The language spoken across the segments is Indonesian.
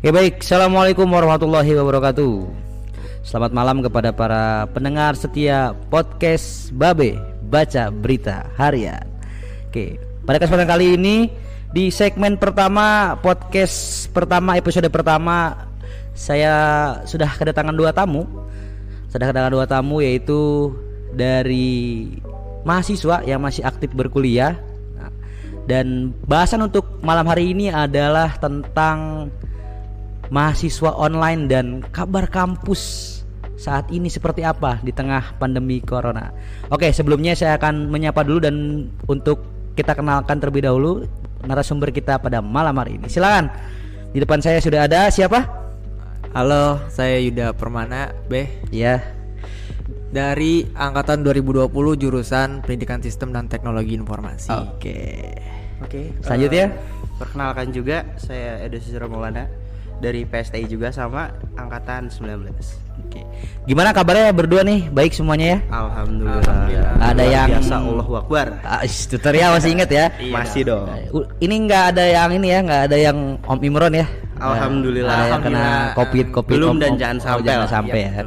Ya baik, Assalamualaikum warahmatullahi wabarakatuh. Selamat malam kepada para pendengar setia podcast Babe Baca Berita Harian. Oke, pada kesempatan kali ini di segmen pertama podcast pertama episode pertama saya sudah kedatangan dua tamu. Sudah kedatangan dua tamu yaitu dari mahasiswa yang masih aktif berkuliah. Nah, dan bahasan untuk malam hari ini adalah tentang mahasiswa online dan kabar kampus saat ini seperti apa di tengah pandemi corona. Oke, sebelumnya saya akan menyapa dulu dan untuk kita kenalkan terlebih dahulu narasumber kita pada malam hari ini. Silakan. Di depan saya sudah ada siapa? Halo, saya Yuda Permana, B Ya. dari angkatan 2020 jurusan Pendidikan Sistem dan Teknologi Informasi. Oke. Oke. Selanjutnya? eh, perkenalkan juga saya Edo Susiro Maulana dari PSTI juga sama angkatan 19. Oke. Gimana kabarnya berdua nih? Baik semuanya ya? Alhamdulillah. Alhamdulillah. Ada Luar yang biasa Allahu Akbar. Ah, tutorial masih inget ya? Masih dong. Ini nggak ada yang ini ya, nggak ada yang Om Imron ya? Alhamdulillah. Ada yang kena covid covid Belum Om- dan Om- jangan oh, sampai jangan sampai Iya, ya.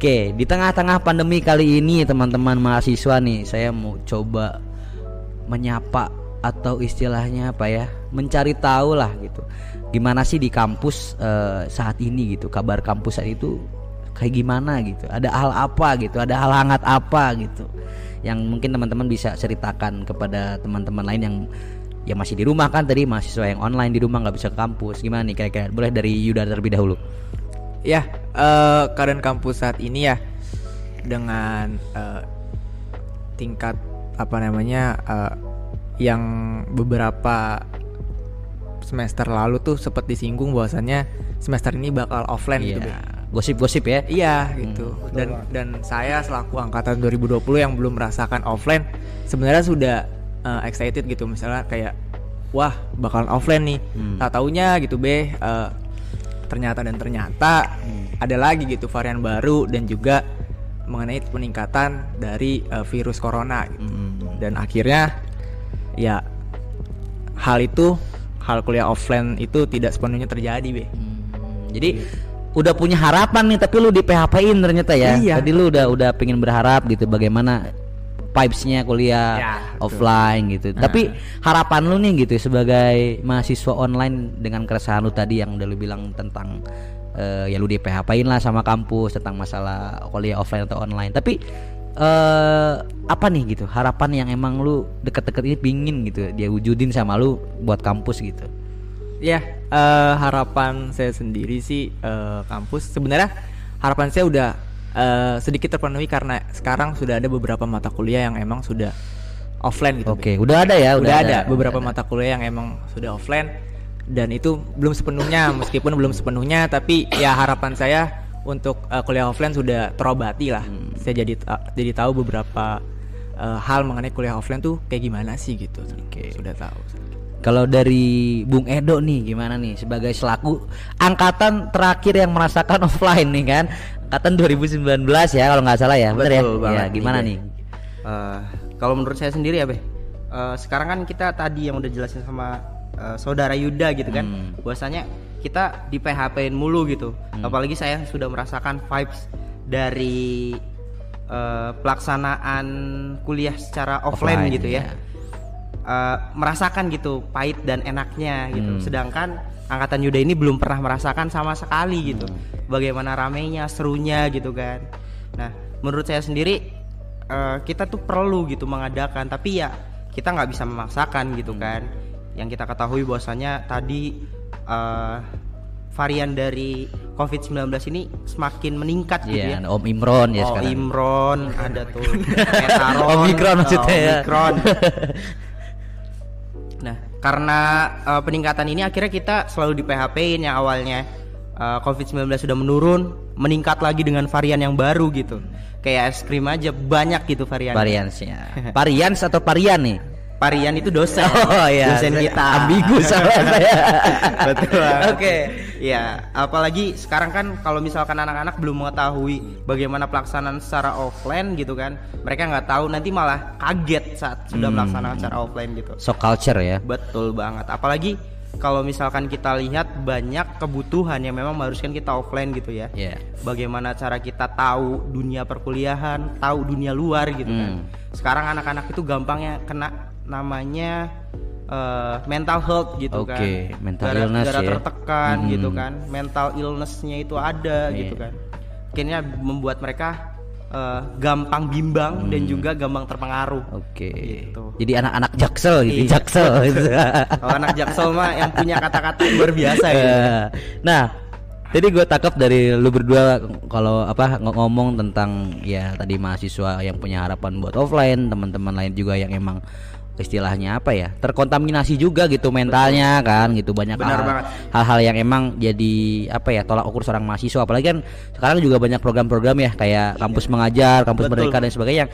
Oke, di tengah-tengah pandemi kali ini teman-teman mahasiswa nih, saya mau coba menyapa atau istilahnya apa ya, mencari tahu lah gitu. Gimana sih di kampus eh, saat ini gitu, kabar kampus saat itu kayak gimana gitu. Ada hal apa gitu, ada hal hangat apa gitu. Yang mungkin teman-teman bisa ceritakan kepada teman-teman lain yang yang masih di rumah kan tadi mahasiswa yang online di rumah nggak bisa ke kampus. Gimana nih kira-kira? Boleh dari Yuda terlebih dahulu. Ya, eh, keadaan kampus saat ini ya dengan eh, tingkat apa namanya eh, yang beberapa semester lalu tuh sempat disinggung bahwasannya semester ini bakal offline gitu. Iya. Gosip-gosip ya. Iya gitu. dan dan saya selaku angkatan 2020 yang belum merasakan offline sebenarnya sudah uh, excited gitu misalnya kayak wah bakalan offline nih. Hmm. Tak taunya gitu be uh, ternyata dan ternyata ada lagi gitu varian baru dan juga mengenai peningkatan dari uh, virus corona gitu. Hmm. Dan akhirnya ya hal itu hal kuliah offline itu tidak sepenuhnya terjadi be. Hmm, Jadi udah punya harapan nih tapi lu di PHP-in ternyata ya. Iya. Tadi lu udah udah pengen berharap gitu bagaimana vibes-nya kuliah Ya, betul. offline gitu. Nah. Tapi harapan lu nih gitu sebagai mahasiswa online dengan keresahan lu tadi yang udah lu bilang tentang eh, ya lu di PHP-in lah sama kampus tentang masalah kuliah offline atau online. Tapi eh apa nih gitu harapan yang emang lu deket-deket ini pingin gitu dia wujudin sama lu buat kampus gitu. Ya, eh, harapan saya sendiri sih eh, kampus sebenarnya harapan saya udah eh, sedikit terpenuhi karena sekarang sudah ada beberapa mata kuliah yang emang sudah offline gitu. Oke, udah ada ya, udah, ada, beberapa udah ada. mata kuliah yang emang sudah offline dan itu belum sepenuhnya meskipun belum sepenuhnya tapi ya harapan saya untuk eh, kuliah offline sudah terobati lah. Hmm. Saya jadi ta- jadi tahu beberapa eh, hal mengenai kuliah offline tuh kayak gimana sih gitu. Oke. Sudah tahu. Kalau dari Bung Edo nih gimana nih sebagai selaku angkatan terakhir yang merasakan offline nih kan angkatan 2019 ya kalau nggak salah ya bener ya ya gimana Be. nih Eh, kalau menurut saya sendiri ya, Be. eh, sekarang kan kita tadi yang udah jelasin sama eh, saudara Yuda gitu kan. Hmm. Bahwasanya kita di PHP-in mulu gitu. Hmm. Apalagi saya sudah merasakan vibes dari eh, pelaksanaan kuliah secara offline, Offline, gitu ya. ya. Eh, merasakan gitu pahit dan enaknya gitu. Hmm. Sedangkan angkatan Yuda ini belum pernah merasakan sama sekali gitu. Hmm. Bagaimana ramenya, serunya gitu kan. Nah, menurut saya sendiri eh, kita tuh perlu gitu mengadakan, tapi ya kita nggak bisa memaksakan gitu Hmm. kan. Yang kita ketahui bahwasanya tadi eh, varian dari COVID-19 ini semakin meningkat gitu Iya, ya. Om Imron ya oh, sekarang Imron, ada tuh Metaron, Omikron maksudnya ya. Omikron. Nah, karena eh, peningkatan ini akhirnya kita selalu di PHP-in yang awalnya eh, COVID-19 sudah menurun, meningkat lagi dengan varian yang baru gitu. Kayak es krim aja banyak gitu varian. variansnya varians atau varian nih Varian itu dosen. Oh iya, dosen saya kita. ambigu soalnya saya. Betul. Oke. Ya, apalagi sekarang kan kalau misalkan anak-anak belum mengetahui bagaimana pelaksanaan secara offline gitu kan, mereka nggak tahu nanti malah kaget saat sudah Hmm. melaksanakan secara offline gitu. So culture ya. Betul banget. Apalagi kalau misalkan kita lihat banyak kebutuhan yang memang mengharuskan kita offline gitu ya. Iya. Bagaimana cara kita tahu dunia perkuliahan, tahu dunia luar gitu kan. Hmm. Sekarang anak-anak itu gampangnya kena namanya eh, mental health gitu kan. Oke, mental Gara- illness gara ya. tertekan Hmm. gitu kan. Mental illnessnya itu ada Iya. gitu kan. Akhirnya membuat mereka eh, gampang bimbang dan juga gampang terpengaruh. Oke. Gitu. Jadi anak-anak jaksel gitu, Iya. jaksel. Kalau anak jaksel mah yang punya kata-kata yang luar biasa gitu. Eh, Nah, jadi gue tangkap dari lu berdua kalau apa ng- ngomong tentang ya tadi mahasiswa yang punya harapan buat offline, teman-teman lain juga yang emang istilahnya apa ya terkontaminasi juga gitu mentalnya kan gitu. Banyak Benar hal- banget. hal-hal yang emang jadi apa ya tolak ukur seorang mahasiswa. Apalagi kan sekarang juga banyak program-program ya kayak kampus mengajar kampus Betul. merdeka dan sebagainya yang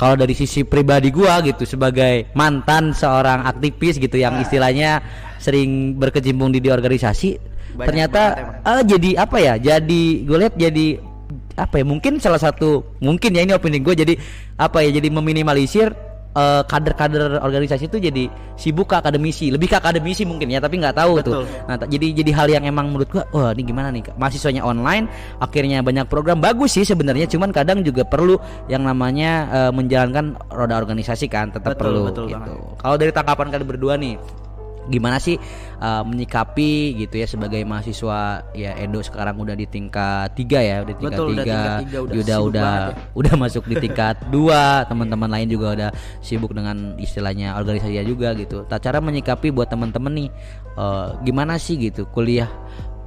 kalau dari sisi pribadi gua gitu sebagai mantan seorang aktivis gitu yang istilahnya sering berkecimpung di, di organisasi Banyak ternyata eh, jadi apa ya jadi gue lihat jadi apa ya mungkin salah satu mungkin ya ini opini gue jadi apa ya jadi meminimalisir eh, kader-kader organisasi itu jadi sibuk ke akademisi. Lebih ke akademisi mungkin ya tapi nggak tahu tuh. Betul. nah t- jadi jadi hal yang emang menurut gua wah ini gimana nih mahasiswanya online akhirnya banyak program. Bagus sih sebenarnya cuman kadang juga perlu yang namanya eh, menjalankan roda organisasi kan tetap Betul, perlu betul gitu. kalau dari tanggapan kalian berdua nih gimana sih uh, menyikapi gitu ya sebagai mahasiswa ya Edo sekarang udah di tingkat tiga ya udah tingkat Betul, udah tiga. tingkat tiga, udah udah udah, ya. udah masuk di tingkat dua. Teman-teman lain juga udah sibuk dengan istilahnya organisasi juga gitu. Tak cara menyikapi buat teman-teman nih uh, gimana sih gitu kuliah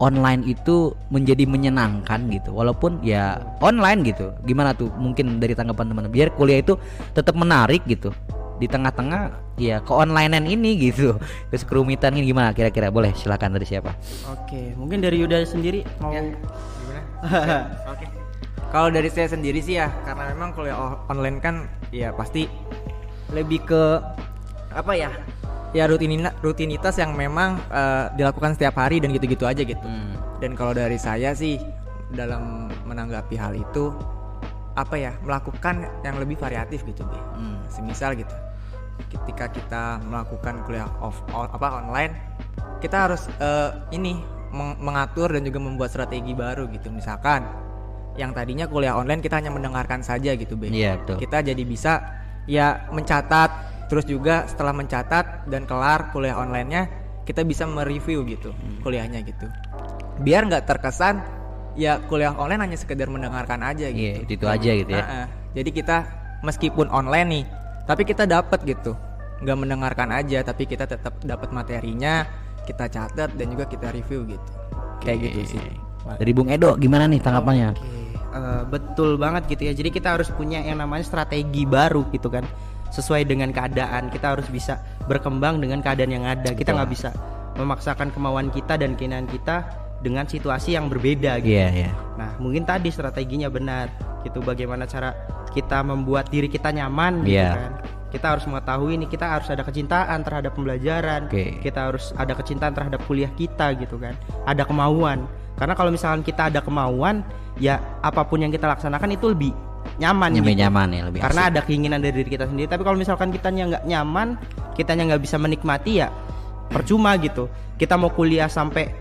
online itu menjadi menyenangkan gitu. Walaupun ya online gitu. Gimana tuh? Mungkin dari tanggapan teman biar kuliah itu tetap menarik gitu di tengah-tengah ya keonlinean ini gitu kerumitan ini gimana kira-kira boleh silakan dari siapa Oke, mungkin dari Yuda sendiri mau Oke. Kalau dari saya sendiri sih ya, karena memang kuliah online kan ya pasti lebih ke apa ya? Ya rutinitas rutinitas yang memang eh, dilakukan setiap hari dan gitu-gitu aja gitu. Hmm. Dan kalau dari saya sih dalam menanggapi hal itu apa ya? Melakukan yang lebih variatif gitu, Bi. Hmm. Semisal gitu. Ketika kita melakukan kuliah off o- apa online, kita harus eh, ini meng- mengatur dan juga membuat strategi baru gitu. Misalkan yang tadinya kuliah online kita hanya mendengarkan saja gitu, Be. Iya, betul. Kita jadi bisa ya mencatat terus juga setelah mencatat dan kelar kuliah onlinenya kita bisa mereview gitu Hmm. kuliahnya gitu. Biar nggak terkesan ya kuliah online hanya sekedar mendengarkan aja gitu. Iya, itu-itu aja gitu ya. Nah, jadi kita meskipun online nih, tapi kita dapat gitu. Nggak mendengarkan aja, tapi kita tetap dapat materinya, kita catat dan juga kita review gitu. Kayak gitu sih. dari Bung Edo gimana nih tanggapannya Oke, eh, betul banget gitu ya. Jadi kita harus punya yang namanya strategi baru gitu kan, sesuai dengan keadaan. Kita harus bisa berkembang dengan keadaan yang ada. Kita nggak bisa memaksakan kemauan kita dan keinginan kita dengan situasi yang berbeda gitu. iya iya Nah, mungkin tadi strateginya benar. Gitu bagaimana cara kita membuat diri kita nyaman gitu Iya. kan. Kita harus mengetahui ini kita harus ada kecintaan terhadap pembelajaran. Oke. Kita harus ada kecintaan terhadap kuliah kita gitu kan. Ada kemauan. Karena kalau misalkan kita ada kemauan, ya apa pun yang kita laksanakan itu lebih nyaman lebih gitu. nyaman ya lebih Karena asik. ada keinginan dari diri kita sendiri. Tapi kalau misalkan kitanya nggak nyaman, kitanya nggak bisa menikmati ya percuma gitu. Kita mau kuliah sampai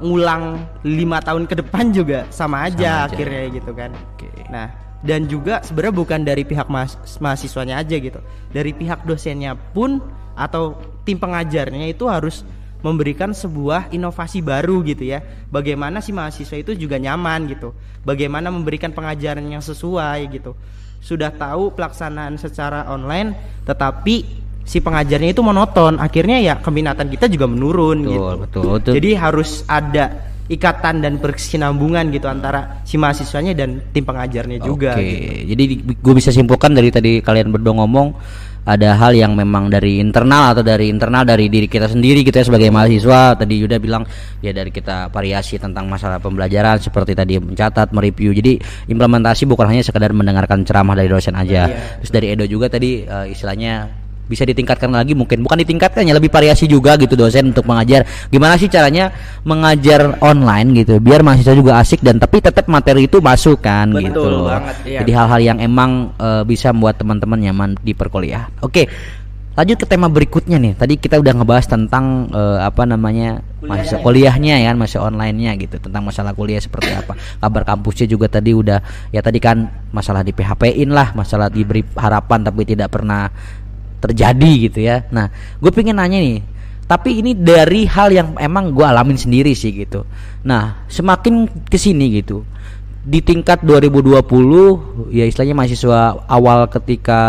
ngulang lima tahun ke depan juga sama aja, Sama aja. akhirnya gitu kan. Oke. Nah, dan juga sebenarnya bukan dari pihak mahas- mahasiswanya aja gitu. Dari pihak dosennya pun atau tim pengajarnya itu harus memberikan sebuah inovasi baru gitu ya. Bagaimana si mahasiswa itu juga nyaman gitu. Bagaimana memberikan pengajaran yang sesuai gitu. Sudah tahu pelaksanaan secara online tetapi si pengajarnya itu monoton. Akhirnya ya keminatan kita juga menurun betul gitu. betul betul Jadi harus ada ikatan dan berkesinambungan gitu antara si mahasiswanya dan tim pengajarnya juga. Oke, gitu. jadi gue bisa simpulkan dari tadi kalian berdua ngomong ada hal yang memang dari internal atau dari internal dari diri kita sendiri gitu ya sebagai mahasiswa. Tadi Yuda bilang ya dari kita variasi tentang masalah pembelajaran seperti tadi mencatat, mereview. Jadi implementasi bukan hanya sekedar mendengarkan ceramah dari dosen aja. Terus dari Edo juga tadi eh, istilahnya bisa ditingkatkan lagi mungkin bukan ditingkatkan ya lebih variasi juga gitu dosen untuk mengajar gimana sih caranya mengajar online gitu biar mahasiswa juga asik dan tapi tetap materi itu masuk kan Betul gitu banget, iya. jadi hal-hal yang emang eh, bisa membuat teman-teman nyaman di perkuliahan oke lanjut ke tema berikutnya nih. Tadi kita udah ngebahas tentang eh, apa namanya mahasiswa kuliahnya ya, masa online-nya gitu, tentang masalah kuliah seperti apa. Kabar kampusnya juga tadi udah ya tadi kan masalah di PHP-in lah, masalah diberi harapan tapi tidak pernah terjadi gitu ya. Nah, gue pengen nanya nih, tapi ini dari hal yang emang gue alamin sendiri sih gitu. Nah, semakin ke sini gitu, di tingkat 2020 ya istilahnya mahasiswa awal ketika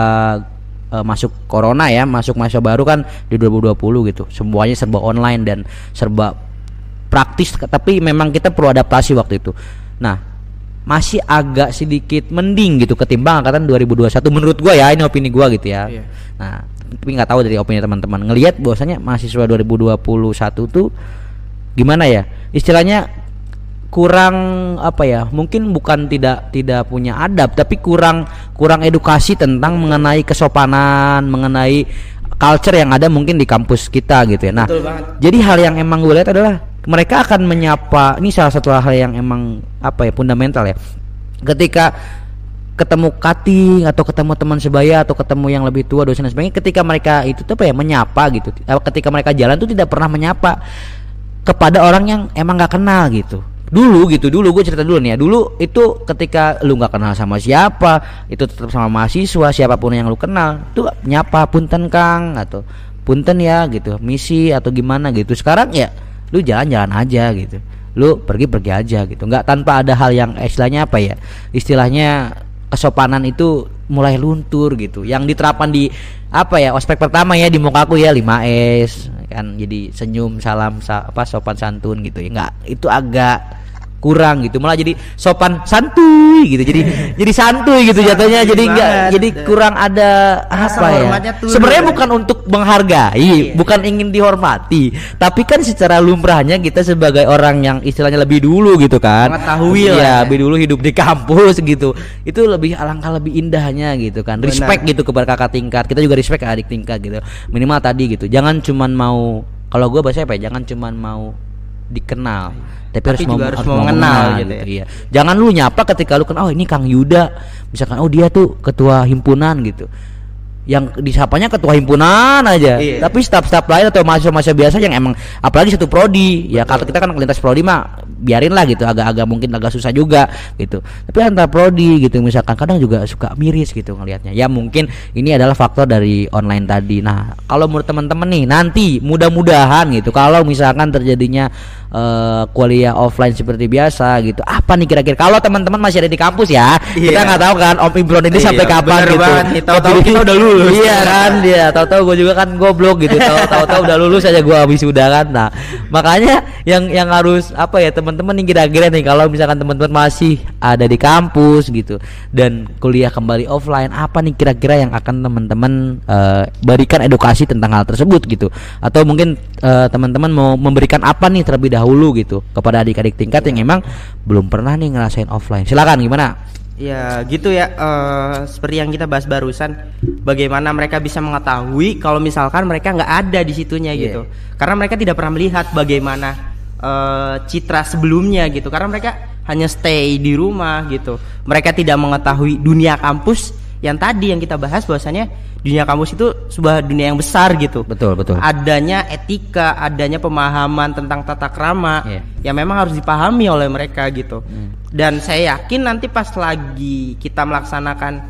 uh, masuk corona ya, masuk masa baru kan di 2020 gitu. Semuanya serba online dan serba praktis tapi memang kita perlu adaptasi waktu itu. Nah, masih agak sedikit mending gitu ketimbang angkatan 2021 menurut gua ya ini opini gua gitu ya. Iya. Nah, tapi nggak tahu dari opini teman-teman. Ngelihat bahwasanya mahasiswa 2021 tuh gimana ya? Istilahnya kurang apa ya? Mungkin bukan tidak tidak punya adab, tapi kurang kurang edukasi tentang mengenai kesopanan, mengenai culture yang ada mungkin di kampus kita gitu ya. Nah, Betul banget. jadi hal yang emang gue lihat adalah mereka akan menyapa. Ini salah satu hal yang emang apa ya fundamental ya. Ketika ketemu cutting atau ketemu teman sebaya atau ketemu yang lebih tua dosen dan sebagainya ketika mereka itu tuh apa ya menyapa gitu Eh, ketika mereka jalan tuh tidak pernah menyapa kepada orang yang emang nggak kenal gitu dulu gitu dulu gue cerita dulu nih ya dulu itu ketika lu nggak kenal sama siapa itu tetap sama mahasiswa siapa pun yang lu kenal tuh nyapa punten kang atau punten ya gitu misi atau gimana gitu sekarang ya lu jalan-jalan aja gitu. Lu pergi-pergi aja gitu. Nggak tanpa ada hal yang istilahnya apa ya? Istilahnya kesopanan itu mulai luntur gitu. Yang diterapkan di apa ya ospek pertama ya di mukaku ya 5S kan. Jadi senyum salam sa- apa sopan santun gitu. Ya nggak itu agak kurang gitu. Malah jadi sopan santuy gitu. Jadi jadi santuy gitu jatuhnya. Jadi enggak jadi kurang ada Rasa apa ya sebenarnya bukan untuk menghargai Iya. bukan ingin dihormati. Tapi kan secara lumrahnya kita sebagai orang yang istilahnya lebih dulu gitu kan. Mengetahui Iya, ya. lebih dulu hidup di kampus gitu. Itu lebih alangkah lebih indahnya gitu kan. Benar. respect gitu kepada kakak tingkat. Kita juga respect ke adik tingkat gitu. Minimal tadi gitu. Jangan cuman mau kalau gue bahasa apa ya? Jangan cuman mau dikenal. Tapi, harus, juga mau, harus mau mengenal gitu ya. iya jangan lu nyapa ketika lu kenal oh ini Kang Yuda. Misalkan oh dia tuh ketua himpunan gitu. Yang disapanya ketua himpunan aja. Iya. tapi staf-staf lain atau mahasiswa-mahasiswa biasa yang emang apalagi satu prodi. Ya kalau kita kan lintas prodi mah biarin lah gitu. Agak-agak mungkin agak susah juga gitu. Tapi antar prodi gitu misalkan kadang juga suka miris gitu ngelihatnya. Ya mungkin ini adalah faktor dari online tadi. Nah kalau menurut teman-teman nih nanti mudah-mudahan gitu kalau misalkan terjadinya eh, kuliah offline seperti biasa gitu. Apa nih kira-kira? Kalau teman-teman masih ada di kampus ya kita Iya. nggak tahu kan Om Imron ini Iya, sampai kapan gitu. banget nih. Tahu-tahu kita udah lulus. iya kan dia tahu-tahu gue juga kan goblok gitu. Tahu tahu-tahu udah lulus aja gue habis udah kan. Nah makanya yang yang harus apa ya teman-teman nih kira-kira nih kalau misalkan teman-teman masih ada di kampus gitu dan kuliah kembali offline apa nih kira-kira yang akan teman-teman eh, berikan edukasi tentang hal tersebut gitu? Atau mungkin eh, teman-teman mau memberikan apa nih terlebih dahulu gitu kepada adik-adik tingkat yang emang belum pernah nih ngerasain offline. Silakan gimana? Ya gitu ya eh, seperti yang kita bahas barusan bagaimana mereka bisa mengetahui kalau misalkan mereka nggak ada di situnya Iya. gitu. Karena mereka tidak pernah melihat bagaimana eh, citra sebelumnya gitu. Karena mereka hanya stay di rumah gitu. Mereka tidak mengetahui dunia kampus yang tadi yang kita bahas bahwasanya dunia kampus itu sebuah dunia yang besar gitu betul betul adanya etika, adanya pemahaman tentang tata krama Iya. yang memang harus dipahami oleh mereka gitu. Dan saya yakin nanti pas lagi kita melaksanakan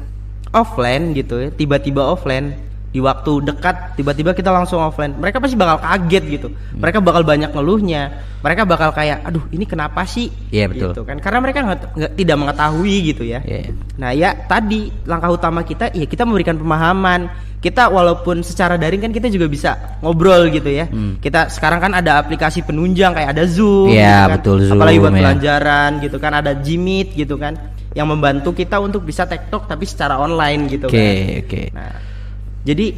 offline gitu ya, tiba-tiba offline di waktu dekat tiba-tiba kita langsung offline. Mereka pasti bakal kaget gitu. Mereka bakal banyak ngeluhnya. Mereka bakal kayak aduh ini kenapa sih? Iya, betul. Gitu kan. Karena mereka nggak tidak mengetahui gitu ya. Iya. Nah ya tadi langkah utama kita ya kita memberikan pemahaman. Kita walaupun secara daring kan kita juga bisa ngobrol gitu ya. Kita sekarang kan ada aplikasi penunjang kayak ada Zoom. Hmm. Iya, gitu kan. betul, Zoom, Apalagi buat ya. pelajaran gitu kan ada Jimit gitu kan yang membantu kita untuk bisa tektok tapi secara online gitu oke kan. oke Nah, jadi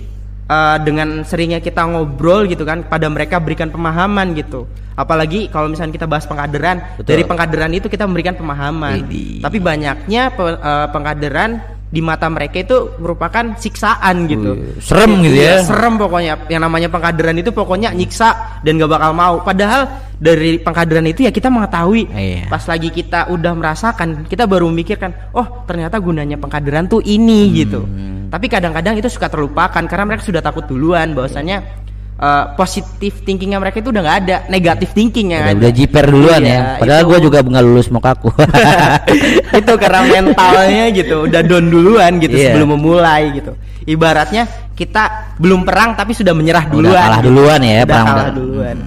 eh, dengan seringnya kita ngobrol gitu kan pada mereka berikan pemahaman gitu. Apalagi kalau misalnya kita bahas pengkaderan, Betul. dari pengkaderan itu kita memberikan pemahaman. Tapi banyaknya pe- eh, pengkaderan di mata mereka itu merupakan siksaan gitu. Wih, serem gitu Iya, ya. Serem pokoknya. Yang namanya pengkaderan itu pokoknya nyiksa dan gak bakal mau. Padahal dari pengkaderan itu ya kita mengetahui. Iya. Pas lagi kita udah merasakan, kita baru memikirkan, oh ternyata gunanya pengkaderan tuh ini gitu. Tapi kadang-kadang itu suka terlupakan karena mereka sudah takut duluan bahwasanya eh, positif thinkingnya mereka itu udah nggak ada, negatif thinking yang Udah, ada. udah jiper duluan Iya, ya. Padahal gue juga nggak lulus mau kaku. itu karena mentalnya gitu udah down duluan gitu Iya. sebelum memulai gitu ibaratnya kita belum perang tapi sudah menyerah Udah duluan kalah gitu. duluan ya, udah perang kalah udah- duluan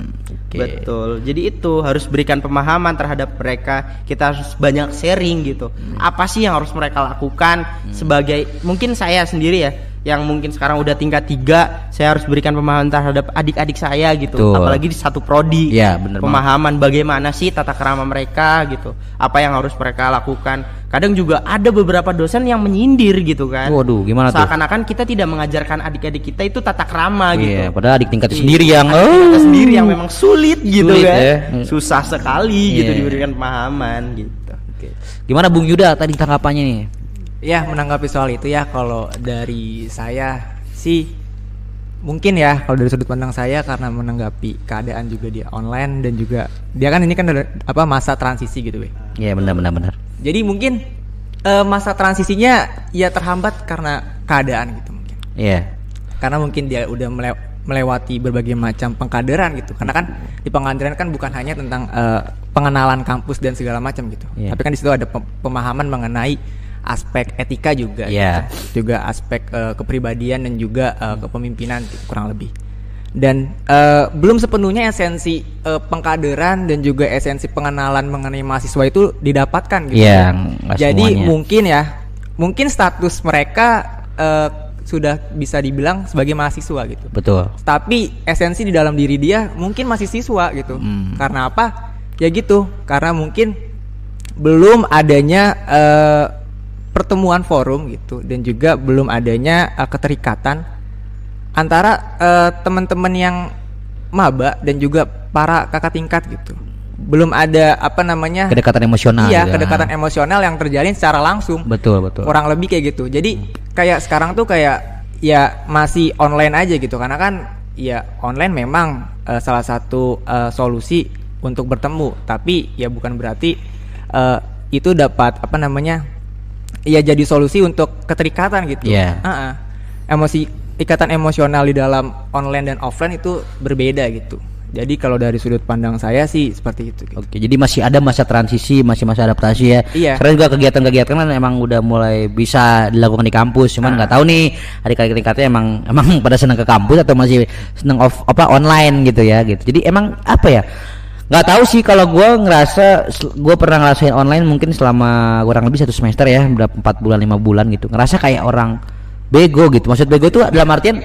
Hmm, betul jadi itu harus berikan pemahaman terhadap mereka kita harus banyak sharing gitu Hmm. apa sih yang harus mereka lakukan sebagai mungkin saya sendiri ya yang mungkin sekarang udah tingkat tiga saya harus berikan pemahaman terhadap adik-adik saya gitu Betul. apalagi di satu prodi Iya, bener banget. pemahaman bagaimana sih tata kerama mereka gitu apa yang harus mereka lakukan kadang juga ada beberapa dosen yang menyindir gitu kan Waduh, gimana tuh? seakan-akan kita tidak mengajarkan adik-adik kita itu tata krama gitu Iya, padahal adik tingkat Iya, sendiri yang adik kita oh. sendiri yang memang sulit gitu Sulit kan ya. susah sekali gitu Iya. diberikan pemahaman gitu Gimana Bung Yuda tadi tanggapannya nih? Ya menanggapi soal itu ya kalau dari saya sih mungkin ya kalau dari sudut pandang saya karena menanggapi keadaan juga dia online dan juga dia kan ini kan ada apa masa transisi gitu weh. Iya, benar benar benar. Jadi mungkin eh, masa transisinya ya terhambat karena keadaan gitu mungkin. Iya. Karena mungkin dia udah mele- melewati berbagai macam pengkaderan gitu. Karena kan di pengkaderan kan bukan hanya tentang eh, pengenalan kampus dan segala macam gitu. Iya. Tapi kan di situ ada pem- pemahaman mengenai aspek etika juga Iya. gitu. Juga aspek eh, kepribadian dan juga eh, kepemimpinan gitu, kurang lebih. Dan eh, belum sepenuhnya esensi eh, pengkaderan dan juga esensi pengenalan mengenai mahasiswa itu didapatkan gitu. Iya, nggak Jadi semuanya. mungkin ya, mungkin status mereka eh, sudah bisa dibilang sebagai mahasiswa gitu. Betul. Tapi esensi di dalam diri dia mungkin masih siswa gitu. Hmm. Karena apa? Ya gitu. Karena mungkin belum adanya eh, pertemuan forum gitu dan juga belum adanya eh, keterikatan antara eh, teman-teman yang maba dan juga para kakak tingkat gitu. Belum ada apa namanya? Kedekatan emosional. iya, gitu. kedekatan emosional yang terjalin secara langsung Betul betul. kurang lebih kayak gitu jadi kayak sekarang tuh kayak ya masih online aja gitu karena kan ya online memang eh, salah satu eh, solusi untuk bertemu tapi ya bukan berarti eh, itu dapat apa namanya ya jadi solusi untuk keterikatan gitu Iya. Ah, ah. emosi ikatan emosional di dalam online dan offline itu berbeda gitu jadi kalau dari sudut pandang saya sih seperti itu gitu. Oke, jadi masih ada masa transisi, masih masa adaptasi ya. Iya. Karena juga kegiatan-kegiatan kan emang udah mulai bisa dilakukan di kampus, cuman nggak tahu nih adik-adik tingkatnya emang emang pada senang ke kampus atau masih senang off apa online gitu ya gitu. Jadi emang apa ya? Nggak tahu sih kalau gue ngerasa gue pernah ngerasain online mungkin selama kurang lebih satu semester ya berapa empat bulan lima bulan gitu. Ngerasa kayak orang bego gitu. Maksud bego tuh dalam artian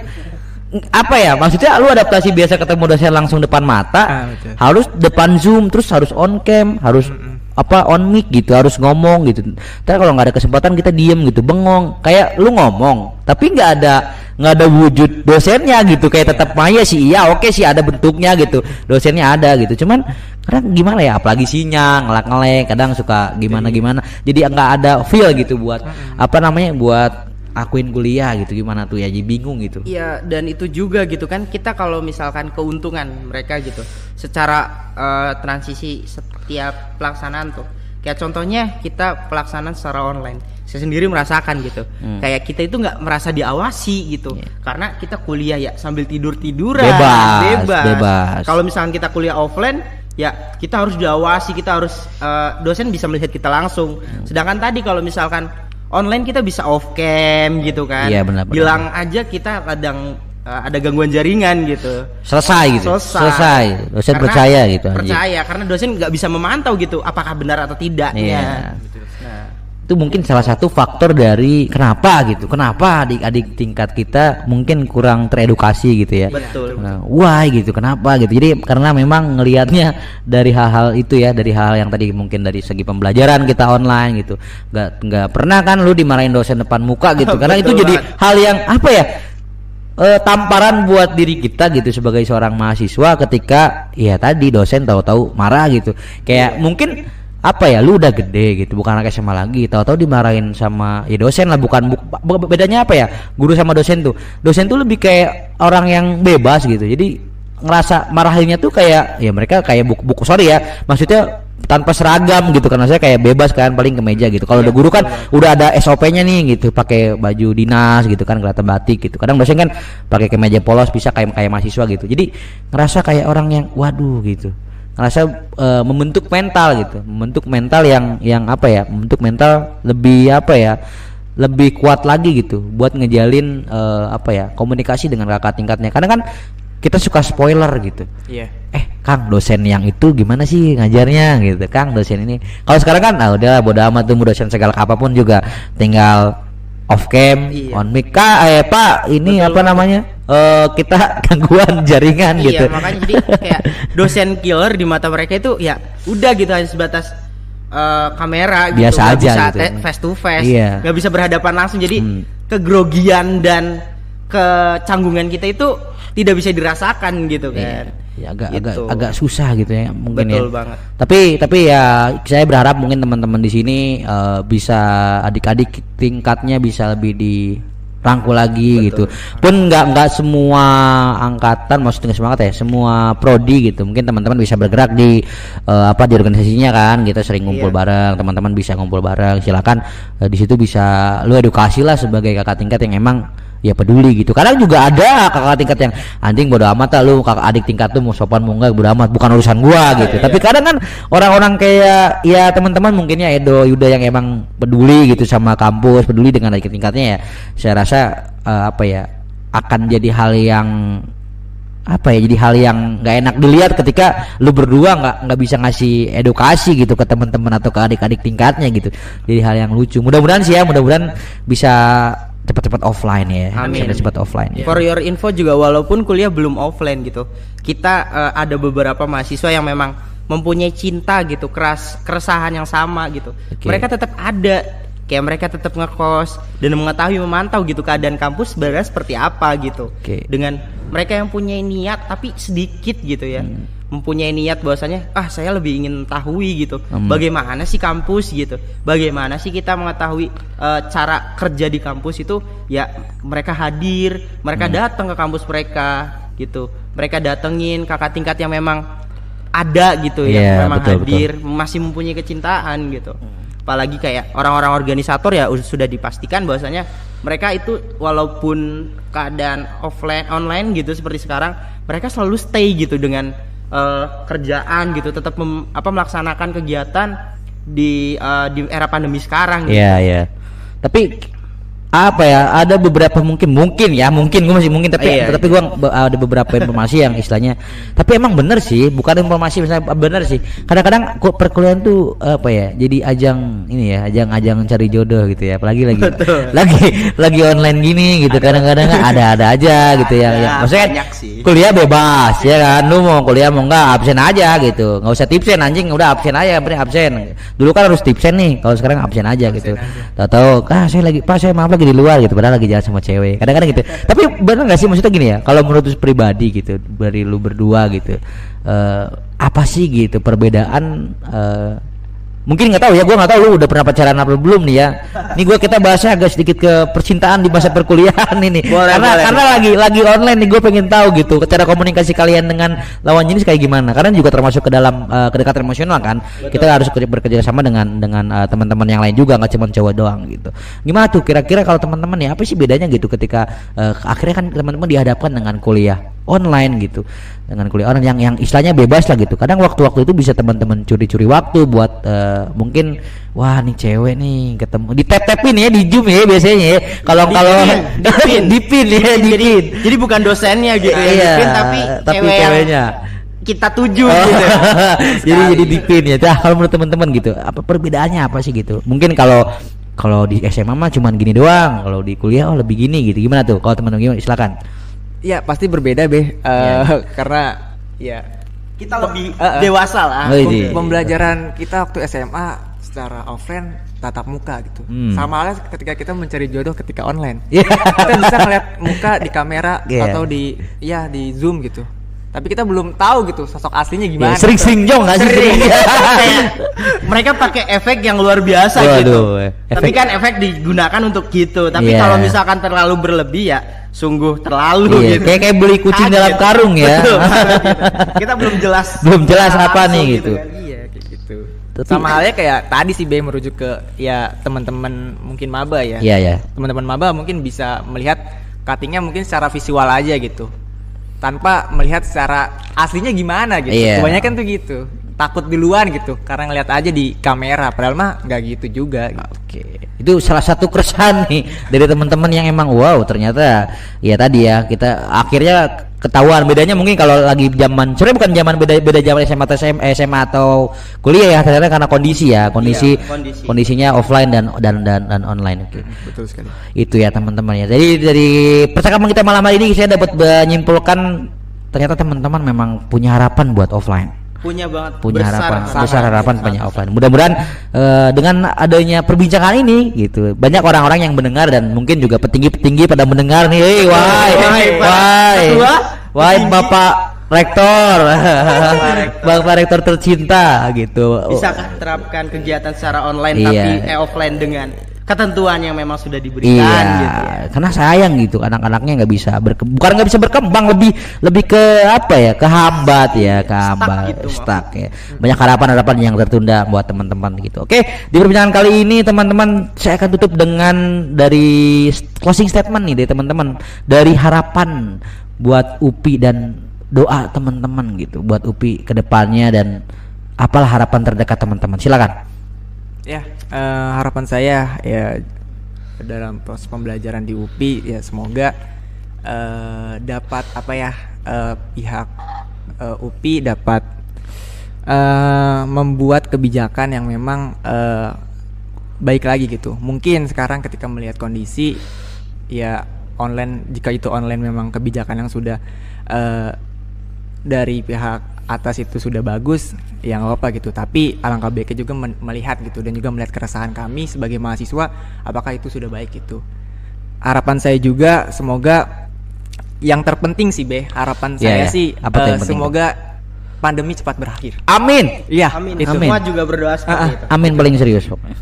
apa ya? Maksudnya lu adaptasi biasa ketemu dosen langsung depan mata Ah, betul. harus depan zoom terus harus on cam harus apa on mic gitu harus ngomong gitu. Tapi kalau nggak ada kesempatan kita diem gitu bengong. Kayak lu ngomong tapi nggak ada nggak ada wujud dosennya gitu kayak tetap maya sih iya oke sih ada bentuknya gitu. Dosennya ada gitu cuman kadang gimana ya apalagi sinyal ngelak ngelek kadang suka gimana gimana. Jadi nggak ada feel gitu buat apa namanya buat akuin kuliah gitu gimana tuh ya jadi bingung gitu. Iya dan itu juga gitu kan kita kalau misalkan keuntungan mereka gitu secara eh, transisi setiap pelaksanaan tuh. Kayak contohnya kita pelaksanaan secara online saya sendiri merasakan gitu. Hmm. kayak kita itu nggak merasa diawasi gitu. Iya. karena kita kuliah ya sambil tidur tiduran Bebas, bebas. kalau misalkan kita kuliah offline ya kita harus diawasi kita harus eh, dosen bisa melihat kita langsung. Hmm. sedangkan tadi kalau misalkan online kita bisa off cam gitu kan. Iya, benar-benar. bilang aja kita kadang eh, ada gangguan jaringan gitu. Selesai gitu. Selesai, dosen Karena percaya gitu percaya karena dosen nggak bisa memantau gitu apakah benar atau tidaknya. Iya. nah itu mungkin salah satu faktor dari kenapa gitu. Kenapa adik-adik tingkat kita mungkin kurang teredukasi gitu ya? Betul Nah, why gitu? Kenapa gitu? Jadi karena memang ngelihatnya dari hal-hal itu ya dari hal yang tadi mungkin dari segi pembelajaran kita online gitu. Nggak nggak pernah kan lu dimarahin dosen depan muka gitu? Karena itu jadi hal yang apa ya eh, tamparan buat diri kita gitu sebagai seorang mahasiswa ketika ya tadi dosen tahu-tahu marah gitu. Kayak mungkin apa ya lu udah gede gitu bukan anak SMA lagi. Tahu-tahu dimarahin sama ya dosen lah bukan bu- bedanya apa ya guru sama dosen tuh. Dosen tuh lebih kayak orang yang bebas gitu. Jadi ngerasa marahinnya tuh kayak ya mereka kayak buku, buku sorry ya maksudnya tanpa seragam gitu karena saya kayak bebas kan paling ke meja gitu. Kalau udah guru kan udah ada SOP-nya nih gitu pakai baju dinas gitu kan kelihatan batik gitu. Kadang dosen kan pakai kemeja polos bisa kayak kayak mahasiswa gitu. Jadi ngerasa kayak orang yang waduh gitu ngerasa eh, membentuk mental gitu. Membentuk mental yang yang apa ya membentuk mental lebih apa ya lebih kuat lagi gitu buat ngejalin eh, apa ya komunikasi dengan kakak tingkatnya. Karena kan kita suka spoiler gitu. Iya. eh Kang dosen yang itu gimana sih ngajarnya gitu? Kang dosen ini. Kalau sekarang kan ah udah bodo amat tuh dosen segala apa pun juga. Tinggal off cam Iya. on mic Kak, eh Pak ini Betul apa namanya Eh gangguan gangguan jaringan iya gitu makanya jadi kayak dosen killer di mata mereka itu ya udah gitu hanya sebatas eh, kamera gitu Biasa nggak aja bisa gitu. face to face Iya. nggak bisa berhadapan langsung jadi Hmm. kegrogian dan kecanggungan kita itu tidak bisa dirasakan gitu Iya, kan ya agak Gitu. agak agak susah gitu ya mungkin Betul ya. banget. Tapi tapi ya saya berharap mungkin teman-teman di sini eh, bisa adik-adik tingkatnya bisa lebih dirangkul lagi gitu. Pun nggak nggak semua angkatan maksudnya semangat ya, semua prodi gitu. Mungkin teman-teman bisa bergerak di eh, apa di organisasinya kan. Kita sering ngumpul Iya. bareng, teman-teman bisa ngumpul bareng. Silakan eh, di situ bisa lu edukasi lah sebagai kakak tingkat yang emang ya peduli gitu. Kadang juga ada kakak tingkat yang anjing bodo amat lah lu kakak adik tingkat tuh mau sopan mau enggak bodo amat bukan urusan gua gitu. tapi kadang kan orang-orang kayak ya teman-teman mungkin ya Edo Yuda yang emang peduli gitu sama kampus peduli dengan adik tingkatnya ya saya rasa eh, apa ya akan jadi hal yang apa ya jadi hal yang nggak enak dilihat ketika lu berdua nggak nggak bisa ngasih edukasi gitu ke teman-teman atau ke adik-adik tingkatnya gitu. Jadi hal yang lucu. Mudah-mudahan sih ya mudah-mudahan bisa cepat-cepat offline ya Amin. bisa cepat offline For your info juga walaupun kuliah belum offline gitu, kita eh, ada beberapa mahasiswa yang memang mempunyai cinta gitu, keras keresahan yang sama gitu. Oke. Mereka tetap ada, kayak mereka tetap ngekos dan mengetahui memantau gitu keadaan kampus sebenarnya seperti apa gitu. Oke. Dengan mereka yang punya niat tapi sedikit gitu ya. Mempunyai niat bahwasanya ah saya lebih ingin tahui gitu. Hmm. Bagaimana sih kampus gitu. Bagaimana sih kita mengetahui eh, cara kerja di kampus itu ya mereka hadir, mereka Hmm. datang ke kampus mereka gitu. Mereka datengin kakak tingkat yang memang ada gitu Iya, yang memang betul, hadir, masih mempunyai kecintaan gitu. Apalagi kayak orang-orang organisator ya sudah dipastikan bahwasanya mereka itu walaupun keadaan offline online gitu seperti sekarang, mereka selalu stay gitu dengan eh, kerjaan gitu, tetap mem- apa melaksanakan kegiatan di eh, di era pandemi sekarang gitu. Iya iya. Tapi apa ya? Ada beberapa mungkin mungkin ya mungkin gue masih mungkin tapi Iya, tapi gua be- ada beberapa informasi yang istilahnya. Tapi emang bener sih, bukan informasi misalnya bener sih. Kadang-kadang ku- perkuliahan tuh apa ya? Jadi ajang ini ya, ajang-ajang cari jodoh gitu ya. Apalagi lagi lagi lagi online gini gitu. Kadang-kadang ada-ada aja gitu ya. ya. Maksudnya sih. kuliah bebas ya kan lu mau kuliah mau enggak absen aja gitu nggak usah tipsen anjing udah absen aja absen dulu kan harus tipsen nih kalau sekarang absen aja gitu tahu-tahu ah saya lagi pak saya maaf lagi di luar gitu padahal lagi jalan sama cewek. Kadang-kadang gitu. Tapi bener nggak sih maksudnya gini ya kalau menurut pribadi gitu dari lu berdua gitu eh apa sih gitu perbedaan eh, mungkin nggak tahu ya gue nggak tahu lu udah pernah pacaran apa belum nih ya? Ini gue kita bahasnya agak sedikit ke percintaan di masa perkuliahan ini. Boleh, karena boleh. karena lagi lagi online nih gue pengen tahu gitu cara komunikasi kalian dengan lawan jenis kayak gimana. Karena juga termasuk ke dalam uh, kedekatan emosional kan? Kita harus kerja- bekerja sama dengan dengan uh, teman-teman yang lain juga nggak cuma cowok doang gitu. Gimana tuh kira-kira kalau teman-teman ya apa sih bedanya gitu ketika uh, akhirnya kan teman-teman dihadapkan dengan kuliah online gitu dengan kuliah. Online yang yang istilahnya bebas lah gitu. Kadang waktu-waktu itu bisa teman-teman curi-curi waktu buat uh, mungkin wah nih cewek nih ketemu. Di tap tapin ya di zoom ya biasanya ya. Kalau kalau Dipin, dipin ya jadi dipin jadi bukan dosennya gitu ya, Iya, dipin, tapi, tapi cewek yang ceweknya. kita tuju Oh, gitu. jadi Sekali. jadi dipin ya. Nah, kalau menurut teman-teman gitu apa perbedaannya apa sih gitu? Mungkin kalau kalau di SMA mah cuman gini doang. Kalau di kuliah oh lebih gini gitu. Gimana tuh? Kalau teman-teman gimana? Silakan Iya pasti berbeda beh Eh, Iya. karena ya kita lebih Eh, eh. dewasa lah. Oh, iya. pem- pembelajaran kita waktu SMA secara offline tatap muka gitu. Hmm. Sama halnya ketika kita mencari jodoh ketika online. Iya. kita bisa ngeliat muka di kamera Iya. atau di ya di Zoom gitu. Tapi kita belum tahu gitu sosok aslinya gimana. Ya, sering-sering jong nggak sih Sering. sering mereka pakai efek yang luar biasa Waduh, gitu. efek- Tapi kan efek digunakan untuk gitu. Tapi Iya. kalau misalkan terlalu berlebih ya sungguh terlalu Iya, gitu. kayak kayak beli kucing Kaget. dalam karung ya. Betul gitu. Kita belum jelas. Belum jelas apa nih gitu. kan. Iya, kayak gitu. Tapi- Sama halnya kayak tadi sih B merujuk ke ya teman-teman mungkin maba ya. Iya ya. Teman-teman maba mungkin bisa melihat cuttingnya mungkin secara visual aja gitu. Tanpa melihat secara aslinya gimana gitu. Iya. Kebanyakan tuh gitu. Takut duluan gitu karena ngeliat aja di kamera padahal mah nggak gitu juga gitu. Oke, itu salah satu keresahan nih dari teman-teman yang emang wow ternyata ya tadi ya kita akhirnya ketahuan bedanya mungkin kalau lagi zaman sebenarnya bukan zaman beda beda zaman SMA atau SMA, SMA atau kuliah ya ternyata karena kondisi ya kondisi, Iya, kondisi. kondisinya offline dan dan dan, dan online oke Betul sekali. itu ya teman-teman ya jadi dari percakapan kita malam hari ini saya dapat menyimpulkan ternyata teman-teman memang punya harapan buat offline Punya banget. Punya besar harapan besar harapan banyak offline. Mudah-mudahan eh, dengan adanya perbincangan ini gitu banyak orang-orang yang mendengar dan mungkin juga petinggi-petinggi pada mendengar nih, hey, why, Why, why, Pak? Why. Bapak Rektor, Bapak Rektor. Tercinta gitu. Bisakah terapkan kegiatan secara online Iya. tapi eh, offline dengan ketentuan yang memang sudah diberikan Iya, gitu ya. karena sayang gitu anak-anaknya nggak bisa berke bukan nggak bisa berkembang lebih lebih ke apa ya kehambat ya kehambat gitu, stuck ya. Banyak harapan-harapan yang tertunda buat teman-teman gitu. Oke di perbincangan kali ini teman-teman saya akan tutup dengan dari closing statement nih dari teman-teman. Dari harapan buat UPI dan doa teman-teman gitu buat UPI ke depannya dan apalah harapan terdekat teman-teman. Silakan Ya, eh, harapan saya ya dalam proses pembelajaran di UPI ya semoga eh, dapat apa ya eh, pihak eh, UPI dapat eh, membuat kebijakan yang memang eh, baik lagi gitu. Mungkin sekarang ketika melihat kondisi ya online jika itu online memang kebijakan yang sudah eh, dari pihak atas itu sudah bagus ya nggak apa gitu tapi alangkah baiknya juga men- melihat gitu dan juga melihat keresahan kami sebagai mahasiswa apakah itu sudah baik gitu harapan saya juga semoga yang terpenting sih be harapan Iya, saya iya. sih Apa yang eh, penting, semoga pandemi cepat berakhir amin iya Amin. itu Amin. Semua juga berdoa seperti Ah, ah. itu. amin paling serius pokoknya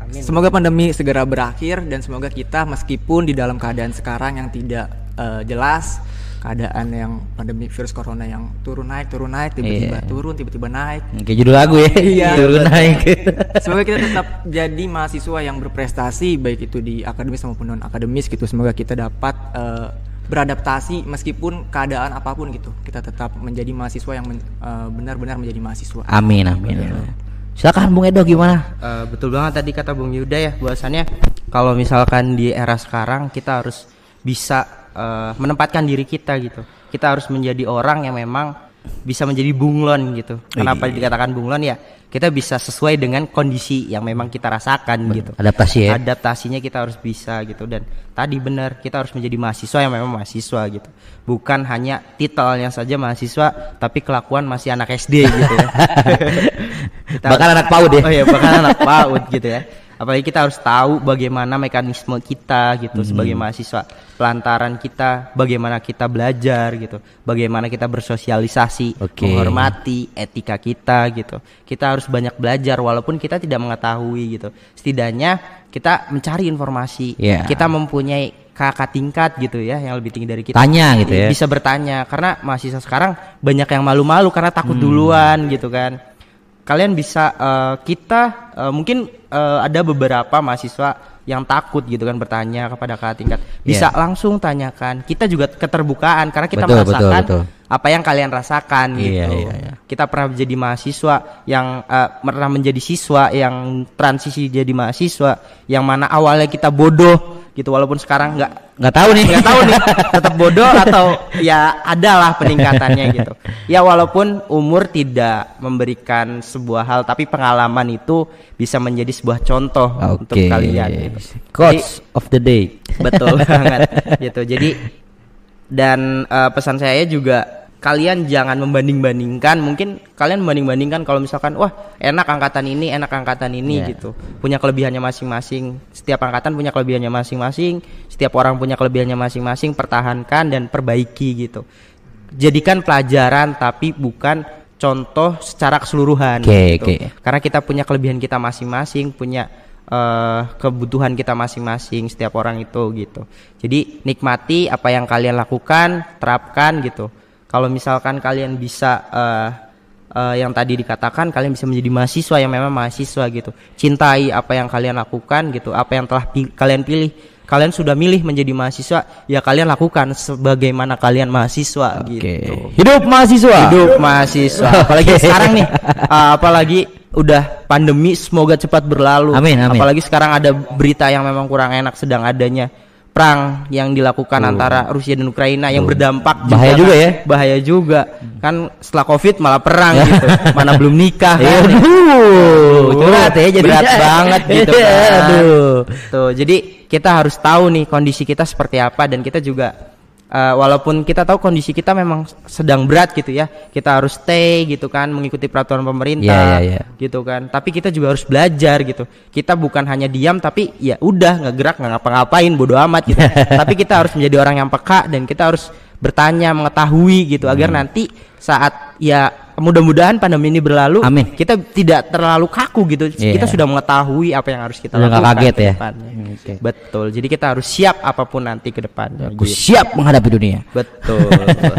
Amin. Semoga pandemi segera berakhir dan semoga kita meskipun di dalam keadaan sekarang yang tidak eh, jelas, keadaan yang pandemi virus corona yang turun naik turun naik tiba-tiba Iya. turun tiba-tiba naik. Kayak judul lagu ya. Iya. Turun naik. Semoga kita tetap jadi mahasiswa yang berprestasi baik itu di akademis maupun non akademis gitu. Semoga kita dapat eh, beradaptasi meskipun keadaan apa pun gitu. Kita tetap menjadi mahasiswa yang men- eh, benar-benar menjadi mahasiswa. amin amin. Silakan Bung Edo gimana? Eh, betul banget tadi kata Bung Yuda ya bahwasannya kalau misalkan di era sekarang kita harus bisa eh, menempatkan diri kita gitu. Kita harus menjadi orang yang memang bisa menjadi bunglon gitu. Kenapa dikatakan bunglon? Ya kita bisa sesuai dengan kondisi yang memang kita rasakan gitu. Adaptasi ya. adaptasinya kita harus bisa gitu. Dan tadi benar kita harus menjadi mahasiswa yang memang mahasiswa gitu. Bukan hanya titelnya saja mahasiswa tapi kelakuan masih anak SD gitu ya. Kita harus- anak PAUD ya. oh iya bahkan anak PAUD gitu ya apalagi kita harus tahu bagaimana mekanisme kita gitu sebagai mahasiswa pelantaran kita bagaimana kita belajar gitu bagaimana kita bersosialisasi Oke. menghormati etika kita gitu kita harus banyak belajar walaupun kita tidak mengetahui gitu setidaknya kita mencari informasi Iya. kita mempunyai kakak tingkat gitu ya yang lebih tinggi dari kita Tanya gitu ya. bisa bertanya karena mahasiswa sekarang banyak yang malu-malu karena takut duluan gitu kan kalian bisa eh, kita eh, mungkin eh, ada beberapa mahasiswa yang takut gitu kan bertanya kepada kakak tingkat bisa Iya. langsung tanyakan kita juga keterbukaan karena kita Betul, merasakan betul, betul. apa yang kalian rasakan Iya, gitu iya, iya. kita pernah menjadi mahasiswa yang eh, pernah menjadi siswa yang transisi jadi mahasiswa yang mana awalnya kita bodoh gitu walaupun sekarang nggak Nggak tahu nih. nggak tahu nih tetap bodoh atau ya adalah peningkatannya gitu ya walaupun umur tidak memberikan sebuah hal tapi pengalaman itu bisa menjadi sebuah contoh untuk Oke. kalian gitu. Quotes of the day. betul banget gitu jadi dan eh, pesan saya juga kalian jangan membanding-bandingkan. Mungkin kalian membanding-bandingkan kalau misalkan wah enak angkatan ini enak angkatan ini Iya. gitu. Punya kelebihannya masing-masing. Setiap angkatan punya kelebihannya masing-masing. Setiap orang punya kelebihannya masing-masing. Pertahankan dan perbaiki gitu. Jadikan pelajaran tapi bukan contoh secara keseluruhan Oke, gitu. oke. karena kita punya kelebihan kita masing-masing punya eh, kebutuhan kita masing-masing setiap orang itu gitu. Jadi nikmati apa yang kalian lakukan terapkan gitu kalau misalkan kalian bisa eh, eh, yang tadi dikatakan kalian bisa menjadi mahasiswa yang memang mahasiswa gitu. Cintai apa yang kalian lakukan gitu apa yang telah pi- kalian pilih. Kalian sudah milih menjadi mahasiswa ya kalian lakukan sebagaimana kalian mahasiswa Oke. gitu. Hidup mahasiswa. hidup mahasiswa. Apalagi sekarang nih uh, apalagi udah pandemi semoga cepat berlalu. Amin, amin. apalagi sekarang ada berita yang memang kurang enak sedang adanya perang yang dilakukan antara Rusia dan Ukraina yang berdampak Bahaya juga ya. bahaya juga kan setelah covid malah perang gitu mana belum nikah Iya, kan aduh. berat ya jadi berat Iya. banget gitu Iya, kan aduh. tuh jadi kita harus tahu nih kondisi kita seperti apa dan kita juga eh, walaupun kita tahu kondisi kita memang sedang berat gitu ya kita harus stay gitu kan mengikuti peraturan pemerintah Iya, iya, iya. gitu kan tapi kita juga harus belajar gitu kita bukan hanya diam tapi ya udah nggak gerak nggak ngapa-ngapain bodo amat gitu tapi kita harus menjadi orang yang peka dan kita harus bertanya mengetahui gitu agar Hmm. nanti saat ya mudah-mudahan pandemi ini berlalu Amin. kita tidak terlalu kaku gitu Iya. kita sudah mengetahui apa yang harus kita Udah lakukan kaget ke ya? depannya. Oke. betul jadi kita harus siap apa pun nanti ke depannya Aku gitu. siap menghadapi dunia. betul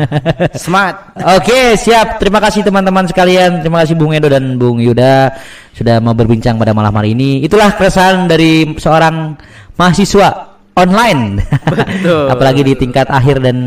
smart Oke, siap. Terima kasih teman-teman sekalian. Terima kasih Bung Edo dan Bung Yuda sudah mau berbincang pada malam hari ini. Itulah keresahan dari seorang mahasiswa online. Betul. Apalagi di tingkat akhir dan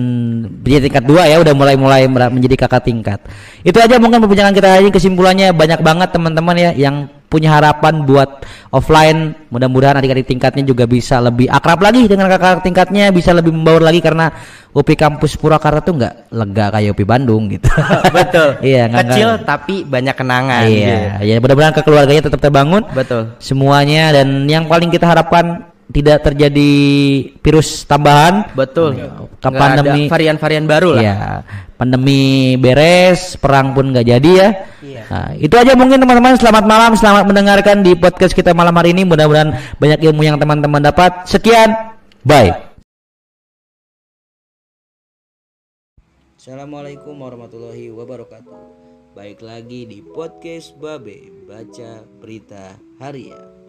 di tingkat dua ya udah mulai-mulai menjadi kakak tingkat. Itu aja mungkin perbincangan kita hari ini. Kesimpulannya banyak banget teman-teman ya yang punya harapan buat offline. Mudah-mudahan adik-adik tingkatnya juga bisa lebih akrab lagi dengan kakak tingkatnya bisa lebih membaur lagi karena UPI kampus Purwakarta tuh nggak lega kayak UPI Bandung gitu. Betul. Iya kecil nggak- tapi banyak kenangan iya ya mudah-mudahan keluarganya tetap terbangun. Betul. Semuanya dan yang paling kita harapkan tidak terjadi virus tambahan betul Ke Nggak pandemi- ada varian-varian baru lah Iya, pandemi beres, perang pun nggak jadi ya. Iya. Nah, itu aja mungkin teman-teman. Selamat malam, selamat mendengarkan di podcast kita malam hari ini. Mudah-mudahan banyak ilmu yang teman-teman dapat. Sekian, bye. Assalamualaikum warahmatullahi wabarakatuh. Baik lagi di podcast Babe Baca Berita Harian.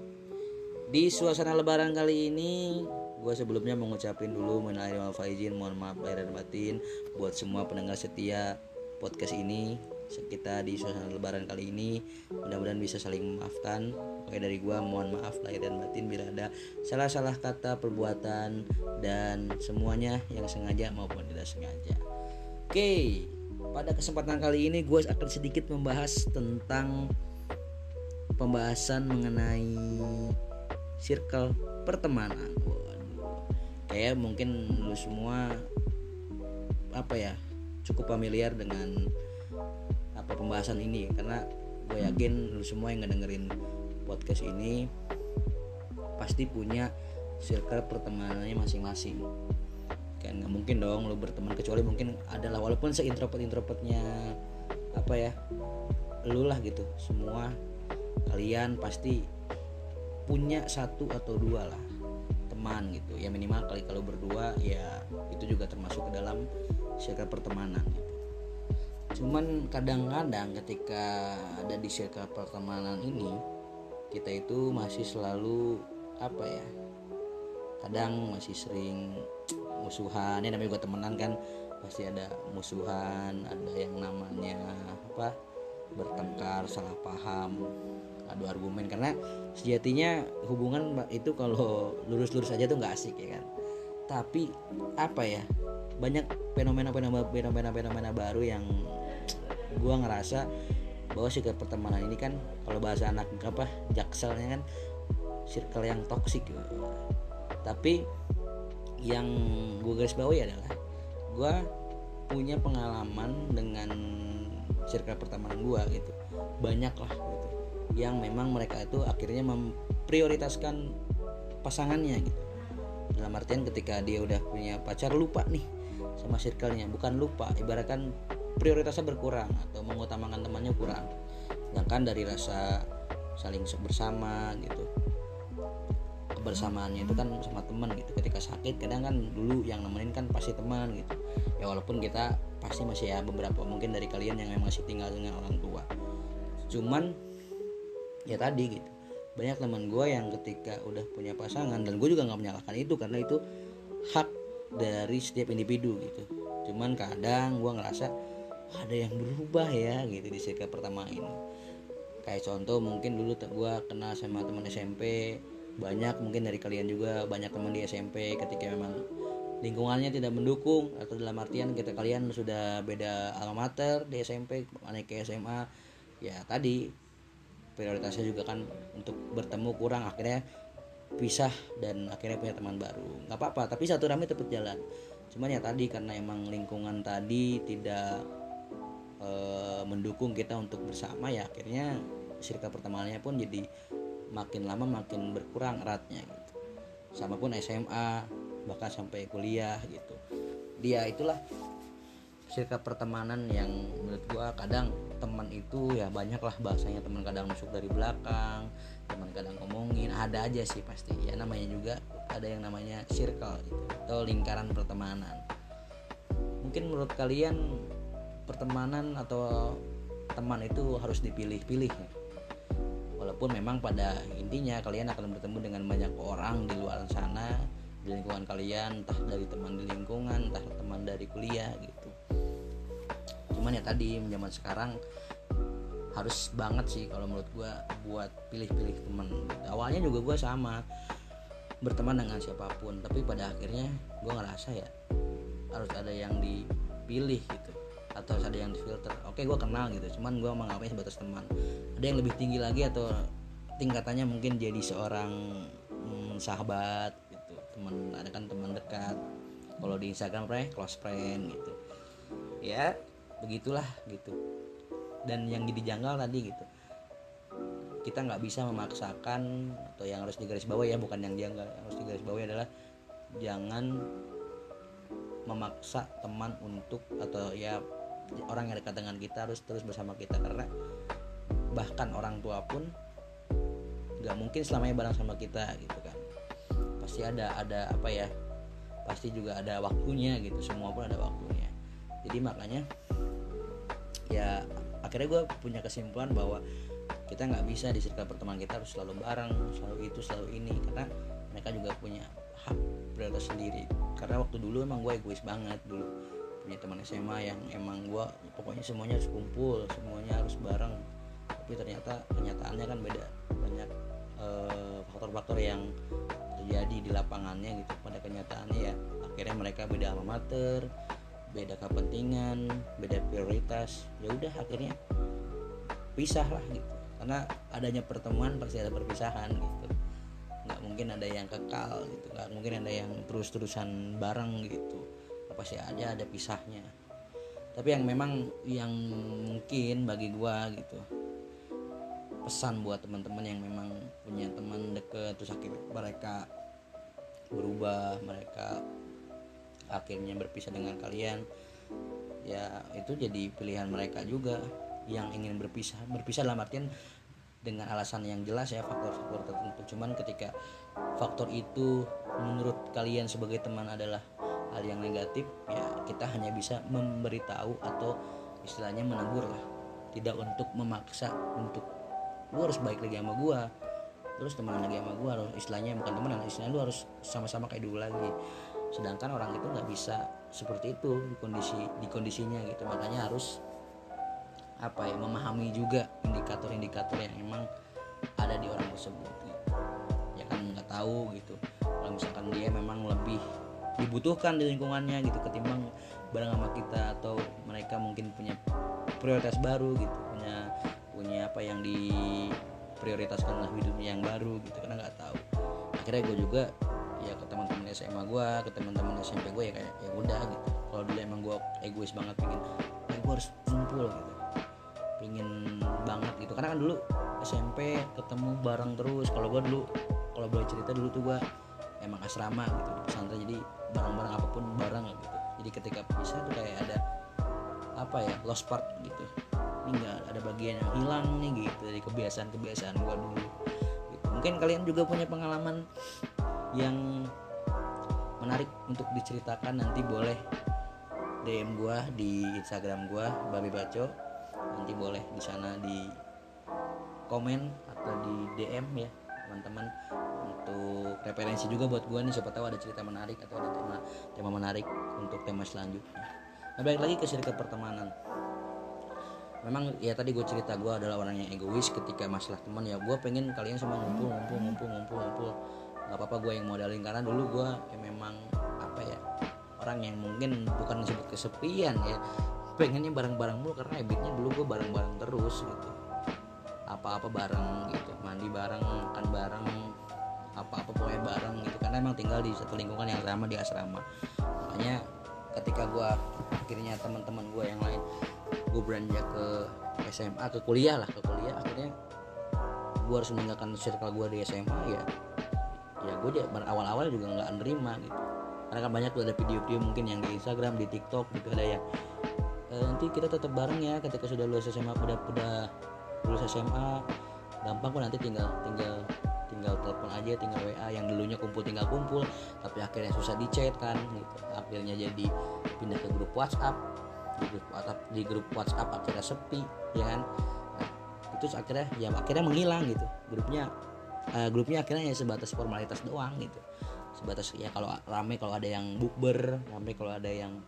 Di suasana lebaran kali ini gue sebelumnya mau ngucapin dulu mengenai maaf faizin mohon maaf lahir dan batin buat semua pendengar setia podcast ini kita di suasana lebaran kali ini. Mudah-mudahan bisa saling memaafkan. Oke dari gua mohon maaf lahir dan batin bila ada salah-salah kata perbuatan dan semuanya yang sengaja maupun tidak sengaja. Oke pada kesempatan kali ini gue akan sedikit membahas tentang pembahasan mengenai circle pertemanan. Waduh. Kayak mungkin lu semua apa ya cukup familiar dengan apa pembahasan ini karena gue yakin lu semua yang ngedengerin podcast ini pasti punya circle pertemanannya masing-masing kan nggak mungkin dong lu berteman kecuali mungkin adalah walaupun seintrovert introvertnya apa ya lu lah gitu semua kalian pasti punya satu atau dua lah teman gitu. Ya minimal kali kalau berdua ya itu juga termasuk ke dalam circle pertemanan gitu. Cuman kadang-kadang ketika ada di circle pertemanan ini kita itu masih selalu apa ya kadang masih sering musuhan. Ya namanya juga temenan kan pasti ada musuhan ada yang namanya apa bertengkar salah paham adu argumen karena sejatinya hubungan itu kalau lurus-lurus aja tuh nggak asik ya kan? Tapi apa ya banyak fenomena-fenomena fenomena-fenomena baru yang gua ngerasa bahwa sikap pertemanan ini kan kalau bahasa anak apa jakselnya kan circle yang toksik gitu. tapi yang gue garis bawahi adalah gue punya pengalaman dengan circle pertemanan gue gitu. Banyak lah yang memang mereka itu akhirnya memprioritaskan pasangannya gitu. Dalam artian ketika dia udah punya pacar lupa nih sama circle-nya. Bukan lupa ibaratkan prioritasnya berkurang atau mengutamakan temannya kurang. Sedangkan dari rasa saling bersama gitu. Kebersamaannya itu kan sama teman gitu. Ketika sakit kadang kan dulu yang nemenin kan pasti teman gitu. Ya walaupun kita pasti masih ya beberapa mungkin dari kalian yang masih tinggal dengan orang tua. Cuman ya tadi gitu. Banyak teman gue yang ketika udah punya pasangan dan gue juga nggak menyalahkan itu karena itu hak dari setiap individu gitu. Cuman kadang gue ngerasa ada yang berubah ya gitu di circle pertama ini. Kayak contoh mungkin dulu gue kenal sama teman SMP banyak mungkin dari kalian juga banyak teman di SMP ketika memang lingkungannya tidak mendukung atau dalam artian kita kalian sudah beda alma mater di SMP naik ke SMA ya tadi prioritasnya juga kan untuk bertemu kurang akhirnya pisah dan akhirnya punya teman baru. Nggak apa-apa tapi satu rame tetap jalan. Cuman ya tadi karena emang lingkungan tadi tidak e, mendukung kita untuk bersama ya akhirnya circle pertemanannya pun jadi makin lama makin berkurang eratnya gitu. Sama pun SMA bahkan sampai kuliah gitu. Dia itulah circle pertemanan yang menurut gua kadang teman itu ya banyak lah bahasanya. Teman kadang masuk dari belakang teman kadang ngomongin. Ada aja sih pasti. Ya namanya juga ada yang namanya circle gitu atau lingkaran pertemanan. Mungkin menurut kalian pertemanan atau teman itu harus dipilih-pilih ya? Walaupun memang pada intinya kalian akan bertemu dengan banyak orang di luar sana di lingkungan kalian entah dari teman di lingkungan entah teman dari kuliah gitu cuman ya tadi zaman sekarang harus banget sih kalau menurut gue buat pilih-pilih teman awalnya juga gue sama berteman dengan siapa pun tapi pada akhirnya gue ngerasa ya harus ada yang dipilih gitu atau ada yang difilter. Oke gue kenal gitu cuman gue menganggapnya sebatas teman. Ada yang lebih tinggi lagi atau tingkatannya mungkin jadi seorang hmm, sahabat gitu teman ada kan teman dekat. Kalau di Instagram pre close friend gitu. Ya begitulah gitu. Dan yang jadi janggal tadi gitu. Kita nggak bisa memaksakan atau yang harus digaris bawah ya bukan yang janggal. Yang harus digaris bawah adalah jangan memaksa teman untuk atau ya orang yang dekat dengan kita harus terus bersama kita. Karena bahkan orang tua pun nggak mungkin selamanya bareng sama kita gitu kan. Pasti ada ada apa ya pasti juga ada waktunya gitu. Semua pun ada waktunya jadi makanya ya akhirnya gue punya kesimpulan bahwa kita nggak bisa di circle pertemanan kita harus selalu bareng selalu itu selalu ini karena mereka juga punya hak prioritas sendiri. Karena waktu dulu emang gue egois banget dulu punya teman SMA yang emang gue pokoknya semuanya harus kumpul semuanya harus bareng. Tapi ternyata kenyataannya kan beda banyak faktor faktor-faktor yang terjadi di lapangannya gitu. Pada kenyataannya ya akhirnya mereka beda alma mater beda kepentingan beda prioritas ya udah akhirnya pisah lah gitu. Karena adanya pertemuan pasti ada perpisahan gitu. Nggak mungkin ada yang kekal gitu nggak mungkin ada yang terus-terusan bareng gitu. Pasti ada ada pisahnya. Tapi yang memang yang mungkin bagi gua gitu pesan buat teman-teman yang memang punya teman deket terus akhirnya mereka berubah mereka akhirnya berpisah dengan kalian ya itu jadi pilihan mereka juga yang ingin berpisah. Berpisah dalam artian dengan alasan yang jelas ya faktor-faktor tertentu. Cuman ketika faktor itu menurut kalian sebagai teman adalah hal yang negatif ya kita hanya bisa memberitahu atau istilahnya menegur lah. Tidak untuk memaksa untuk lu harus baik lagi sama gua terus teman lagi sama gua. Harus istilahnya bukan teman istilahnya lu harus sama-sama kayak dulu lagi sedangkan orang itu nggak bisa seperti itu di kondisi di kondisinya gitu. Makanya harus apa ya memahami juga indikator-indikator yang emang ada di orang tersebut gitu. ya kan nggak tahu gitu. Kalau misalkan dia memang lebih dibutuhkan di lingkungannya gitu ketimbang bareng sama kita atau mereka mungkin punya prioritas baru gitu punya punya apa yang diprioritaskan lah hidupnya yang baru gitu karena nggak tahu. Akhirnya gue juga ya ke teman-teman SMA gue ke teman-teman SMP gue ya kayak ya udah gitu. Kalau dulu emang gue egois banget pengen ya gue harus kumpul gitu. Pengen banget gitu. Karena kan dulu SMP ketemu bareng terus. Kalau gue dulu kalau boleh cerita dulu tuh gue emang asrama gitu pesantren. Jadi barang-barang apa pun barang gitu. Jadi ketika bisa tuh kayak ada apa ya lost part gitu. Ini enggak ada bagian yang hilang nih gitu dari kebiasaan-kebiasaan gua dulu gitu. mungkin kalian juga punya pengalaman yang menarik untuk diceritakan nanti boleh DM gua di Instagram gua Babi Baco. Nanti boleh di sana di komen atau di DM ya teman-teman. Untuk referensi juga buat gua nih siapa tahu ada cerita menarik atau ada tema tema menarik untuk tema selanjutnya. Nah balik lagi ke circle pertemanan. Memang ya tadi gue cerita gue adalah orang yang egois ketika masalah teman. Ya gue pengen kalian semua ngumpul ngumpul ngumpul ngumpul ngumpul nggak apa-apa gue yang modalin karena dulu gue ya memang apa ya orang yang mungkin bukan disebut kesepian ya. Pengennya bareng-bareng mulu karena habitnya dulu gue bareng-bareng terus gitu. Apa-apa bareng gitu mandi bareng makan bareng apa-apa pokoknya bareng gitu. Karena emang tinggal di satu lingkungan yang sama di asrama. Makanya ketika gue akhirnya teman-teman gue yang lain gue beranjak ke SMA ke kuliah lah ke kuliah akhirnya gue harus meninggalkan circle gue di SMA ya ya gue awal-awal juga nggak nerima gitu. Karena kan banyak tuh ada video-video mungkin yang di Instagram di TikTok gitu ada yang e, nanti kita tetap bareng ya ketika sudah lulus SMA udah udah lulus SMA gampang kok nanti tinggal tinggal tinggal telepon aja tinggal WA yang dulunya kumpul tinggal kumpul tapi akhirnya susah di kan gitu. Akhirnya jadi pindah ke grup WhatsApp di grup WhatsApp di grup WhatsApp akhirnya sepi ya kan? Nah, itu akhirnya ya akhirnya menghilang gitu grupnya uh, grupnya akhirnya ya sebatas formalitas doang gitu. Sebatas ya kalau rame kalau ada yang bukber rame kalau ada yang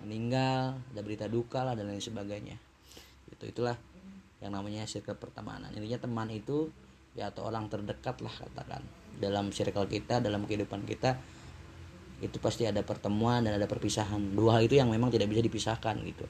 meninggal ada berita duka lah dan lain sebagainya. Itu itulah yang namanya circle pertemanan. Intinya teman itu ya atau orang terdekat lah katakan. Dalam circle kita dalam kehidupan kita itu pasti ada pertemuan dan ada perpisahan. Dua hal itu yang memang tidak bisa dipisahkan gitu.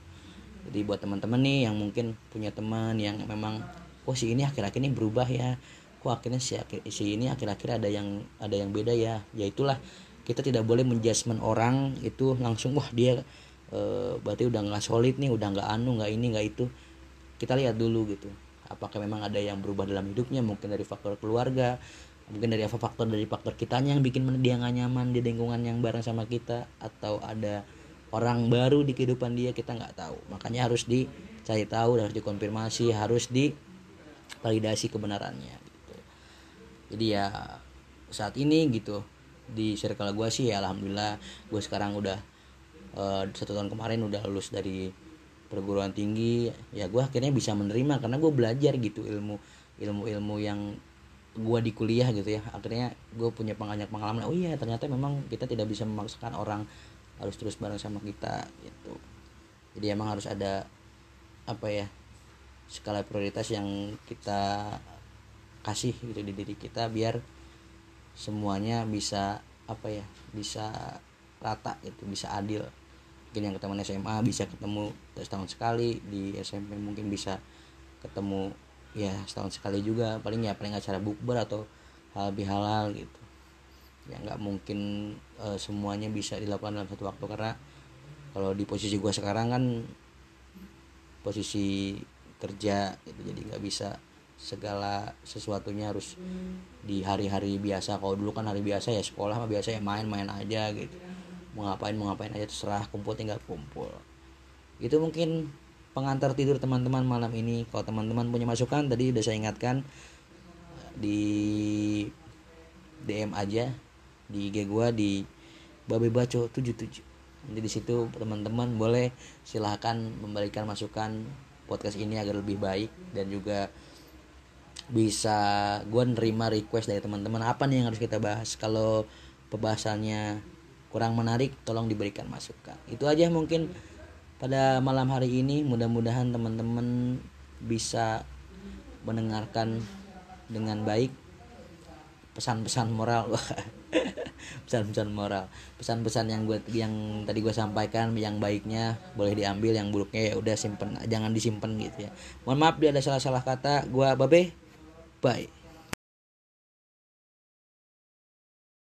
Jadi buat teman-teman nih yang mungkin punya teman yang memang oh si ini akhir-akhir ini berubah ya kok akhirnya si, si ini akhir-akhir ada yang ada yang beda ya. Ya itulah kita tidak boleh menjudgment orang itu langsung wah dia e, berarti udah nggak solid nih udah nggak anu nggak ini nggak itu. Kita lihat dulu gitu apakah memang ada yang berubah dalam hidupnya mungkin dari faktor keluarga mungkin dari apa faktor dari faktor kitanya yang bikin dia nggak nyaman di lingkungan yang bareng sama kita atau ada orang baru di kehidupan dia kita nggak tahu. Makanya harus dicari tahu harus dikonfirmasi harus di validasi kebenarannya jadi ya saat ini gitu di circle gue sih ya alhamdulillah gue sekarang udah uh, satu tahun kemarin udah lulus dari perguruan tinggi. Ya gue akhirnya bisa menerima karena gue belajar gitu ilmu ilmu ilmu yang gue di kuliah gitu ya. Akhirnya gue punya banyak pengalaman. Oh iya ternyata memang kita tidak bisa memaksakan orang harus terus bareng sama kita gitu. Jadi emang harus ada apa ya skala prioritas yang kita kasih gitu di diri kita biar semuanya bisa apa ya bisa rata gitu bisa adil. Mungkin yang ketemu SMA bisa ketemu setahun sekali di SMP mungkin bisa ketemu ya setahun sekali juga. Paling ya paling acara bukber atau hal halal gitu. Ya nggak mungkin uh, semuanya bisa dilakukan dalam satu waktu karena kalau di posisi gue sekarang kan posisi kerja gitu jadi nggak bisa segala sesuatunya harus di hari-hari biasa. Kalau dulu kan hari biasa ya sekolah mah biasa ya main-main aja gitu. Mau ngapain mau ngapain aja terserah kumpul tinggal kumpul. Itu mungkin pengantar tidur teman-teman malam ini. Kalau teman-teman punya masukan tadi udah saya ingatkan di DM aja di IG gua di Babe Baco 77 jadi di situ teman-teman boleh silahkan memberikan masukan podcast ini agar lebih baik dan juga bisa gue nerima request dari teman-teman. Apa nih yang harus kita bahas? Kalau pembahasannya kurang menarik tolong diberikan masukan. Itu aja mungkin pada malam hari ini. Mudah-mudahan teman-teman bisa mendengarkan dengan baik pesan-pesan moral. Pesan-pesan moral. Pesan-pesan yang gue yang tadi gue sampaikan yang baiknya boleh diambil yang buruknya ya udah simpen jangan disimpan gitu ya. Mohon maaf dia ada salah-salah kata. Gue babe bye